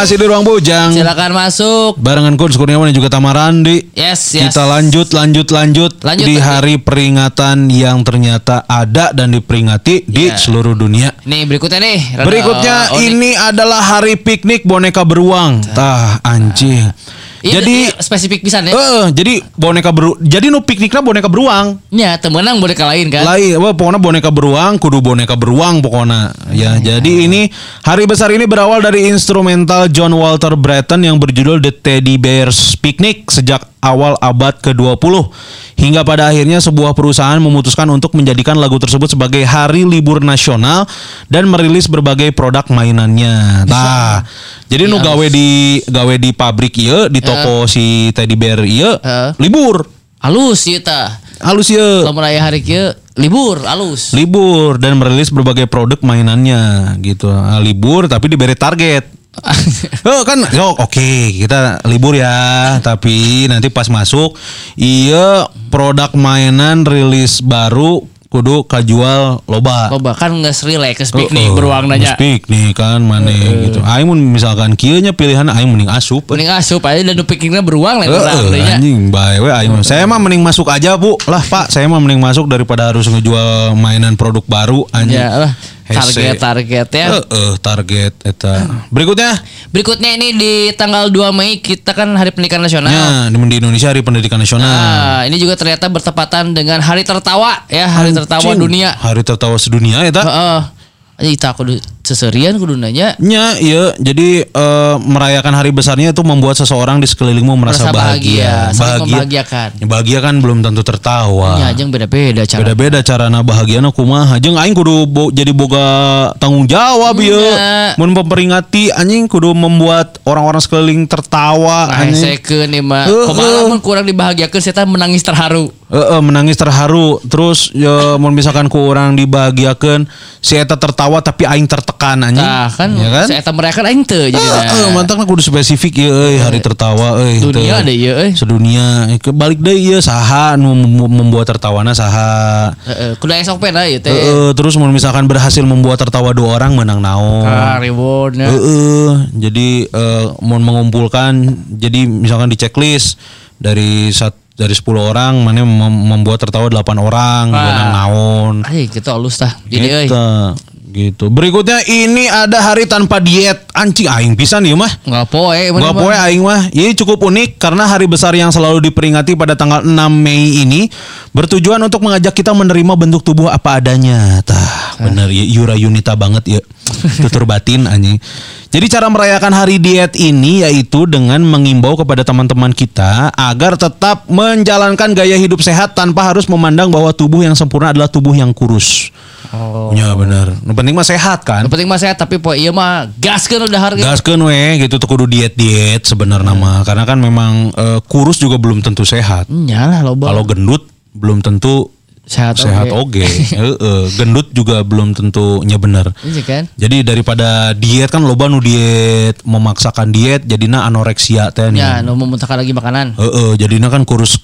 Masih di ruang bujang. Silakan masuk. Barengan Kun Kurniawan dan juga Tamarandi. Yes, yes. Kita lanjut, lanjut, lanjut, Lanjut, di lanjut. hari peringatan yang ternyata ada dan diperingati di Iya. seluruh dunia. Nih berikutnya nih. Berikutnya ini adalah hari piknik boneka beruang. Tah anjing. Ini- jadi ini spesifik pisan ya. eh jadi boneka beru jadi nu pikniknya boneka beruang. Ya, temenang boneka lain kan. Lain, wah, pokoknya boneka beruang, kudu boneka beruang pokoknya. Ya, Iya. jadi ini hari besar ini berawal dari instrumental John Walter Bratton yang berjudul The Teddy Bears Picnic sejak awal abad ke-20 hingga pada akhirnya sebuah perusahaan memutuskan untuk menjadikan lagu tersebut sebagai hari libur nasional dan merilis berbagai produk mainannya. Nah, jadi Iya. nu gawe di gawe di pabrik ieu, di toko si Teddy Bear ieu, Heeh. libur. Halus ya ta. Halus ieu. Lamun aya hari kieu libur halus. libur dan merilis berbagai produk mainannya gitu Nah, libur tapi diberi target oh kan oh, oke kita libur ya tapi nanti pas masuk iya produk mainan rilis baru kudu kajual loba Loba kan geus relax Heeh, piknik beruang nanya. geus piknik kan mana gitu aing mun misalkan kieu nya pilihan aing mending asup Mending asup aja dan nu pikniknya beruang beruang teh nya. anjing bae we aing mah. Saya mah mending masuk aja, Bu. Lah, Pak, saya mah mending masuk daripada harus ngejual mainan produk baru anjing. Ya lah. Target-target ya. Heeh, target eta. Berikutnya, Berikutnya ini di tanggal 2 Mei kita kan Hari Pendidikan Nasional. ya, di Indonesia Hari Pendidikan Nasional. Nah, ini juga ternyata bertepatan dengan Hari Tertawa ya, Hari Tertawa Anjing, Dunia. Hari tertawa sedunia eta. Heeh. Aja kita kudu seserian kudu nanya. Nya, iya. Jadi eh, merayakan hari besarnya itu membuat seseorang di sekelilingmu merasa, Merasa bahagia. bahagia, saling membahagiakan. Ya, bahagia kan belum tentu tertawa. Ya, jeung beda-beda cara. beda-beda carana bahagiana kumaha jeung aing kudu bo- jadi boga tanggung jawab ya mun memperingati anjing kudu membuat orang-orang sekeliling tertawa Nah, anjing sekeun ieu mah. Heuh. Kumaha kurang dibahagiakeun saya menangis terharu. Heeh, menangis terharu terus ya mun misalkan ku orang dibahagiakeun si eta tertawa tapi aing tertekan anjing Nah, kan, ya kan saya merayakan aing teu jadi. Heeh, mantapna kudu spesifik ya euy hari tertawa euy Dunia teu. ada ieu euy. sedunia kebalik deui ieu saha nu mem- membuat tertawana saha Heeh, kudu esok pena ieu teh. Heeh, terus mau misalkan berhasil membuat tertawa dua orang menang naon. Ah, rewardnya. Heeh, jadi eh, mau mengumpulkan jadi misalkan di checklist dari sat, dari 10 orang mana mem- membuat tertawa 8 orang Ah. menang naon. Ay, gitu halus tah. Jadi euy. Gitu. Berikutnya ini ada hari tanpa diet. Anjing aing pisan ieu mah. Enggak poe Gak poe aing mah. Ini cukup unik karena hari besar yang selalu diperingati pada tanggal 6 Mei ini bertujuan untuk mengajak kita menerima bentuk tubuh apa adanya. Tah, bener ya Yura Yunita banget ya. Tutur batin anjing. Jadi cara merayakan hari diet ini yaitu dengan mengimbau kepada teman-teman kita agar tetap menjalankan gaya hidup sehat tanpa harus memandang bahwa tubuh yang sempurna adalah tubuh yang kurus. Oh. Ya bener. Yang penting mah sehat kan. Yang penting mah sehat tapi poe ieu mah gaskeun udah harga. Gaskeun we gitu tuh kudu diet-diet sebenarnya mah karena kan memang eh, kurus juga belum tentu sehat. Nya lah loba. Kalau gendut belum tentu sehat sehat oge. oge. Heeh, gendut juga belum tentunya bener. Iya kan? Jadi daripada diet kan loba nu diet memaksakan diet jadinya anoreksia teh. Ya, nu memuntahkan lagi makanan. Heeh, jadinya kan kurus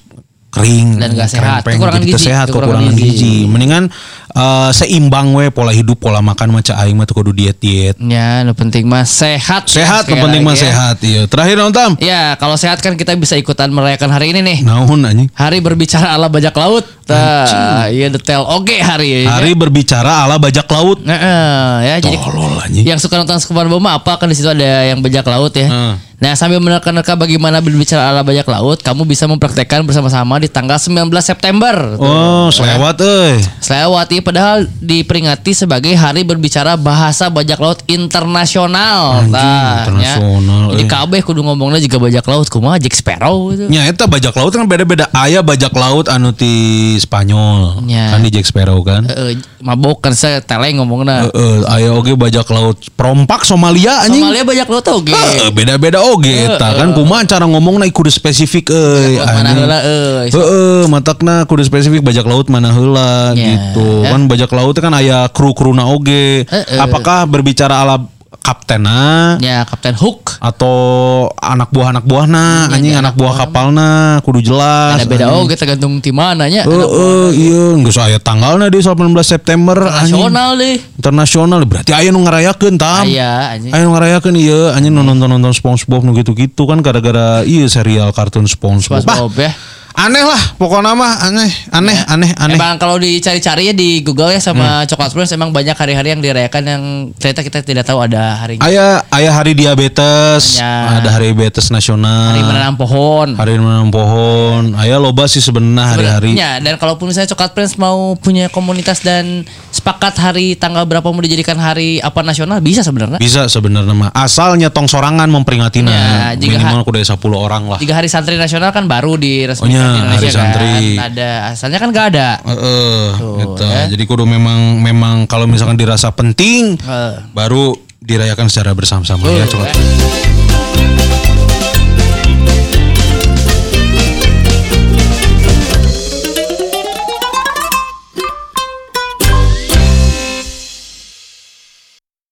kering Dan nggak sehat. krempeng, Kekurangan jadi teu gizi, sehat kekurangan kekurangan gizi. gizi. Mendingan eh, seimbang we pola hidup pola makan macam aing mah tuh kudu diet-diet. Ya, nu penting mah sehat. Sehat, Sekali yang penting mah ya. sehat. Iya. Terakhir nonton. Ya, kalau sehat kan kita bisa ikutan merayakan hari ini nih. Naon anjing? Hari berbicara ala bajak laut. Tah, iya detail oke hari ya. Hari berbicara ala bajak laut. Nah, eh, ya jadi Tolol anjing. yang suka nonton Sekuban Boma apa kan di situ ada yang bajak laut ya. Heeh. Nah sambil menerka-nerka bagaimana berbicara ala bajak laut, kamu bisa mempraktekkan bersama-sama di tanggal 19 September. Oh, selewat euy. Selewat iya, padahal diperingati sebagai hari berbicara bahasa bajak laut internasional. Anjing, Tah, internasional, ya. Jadi eh. kabeh kudu ngomongnya juga bajak laut, kumaha Jack Sparrow gitu. Nya eta bajak laut kan beda-beda. Aya bajak laut anu ti Spanyol. Nya. Kan di Jack Sparrow kan. Eh, mabok kan saya teleng ngomongnya. Heeh, aya oge bajak laut perompak Somalia anjing. Somalia bajak laut oge. Heeh, beda-beda oge eta kan kumaha cara ngomongna kudu spesifik euy. Laut mana heula euy. Heeh, matakna kudu spesifik bajak laut mana heula Ya, gitu. Kan bajak laut kan aya kru-kruna oge. Apakah berbicara ala kaptenna Ya Kapten Hook. atau anak buah anak buah nah Hmm, anjing ya, anak buah kapalna kudu jelas Ada beda anjing. oh kita gantung di mana nya. Eh, eh, iya nggak usah aya tanggalnya di 18 September anjing. Nasional deh. internasional berarti aya nu ngarayakeun tam Aya anjing. aya nu ngarayakeun ieu anjing nu nonton-nonton SpongeBob nu gitu-gitu kan gara-gara iya serial kartun SpongeBob Bah, SpongeBob ya. Aneh lah pokoknya mah aneh aneh aneh aneh Emang kalau dicari-cari ya di Google ya sama Hmm. Coklat Prince emang banyak hari-hari yang dirayakan yang ternyata kita tidak tahu ada harinya. Ayah ayah hari diabetes, Ya. ada hari diabetes nasional, Hari menanam pohon. hari menanam pohon. Ayah loba sih sebenarnya hari-hari. Ya, dan kalaupun misalnya Coklat Prince mau punya komunitas dan sepakat hari tanggal berapa mau dijadikan hari apa nasional bisa sebenarnya. Bisa sebenarnya mah. Asal nyetong sorangan memperingatina. Ya, jika Minimal kudu aya 10 orang lah. Jika hari santri nasional kan baru diresmikan Oh, ya, di Indonesia hari santri. kan. Ada asalnya kan nggak ada. Heeh, gitu. ya. Jadi kudu memang memang kalau misalkan dirasa penting Eh. baru dirayakan secara bersama-sama ya. Tuh, Coba. ya.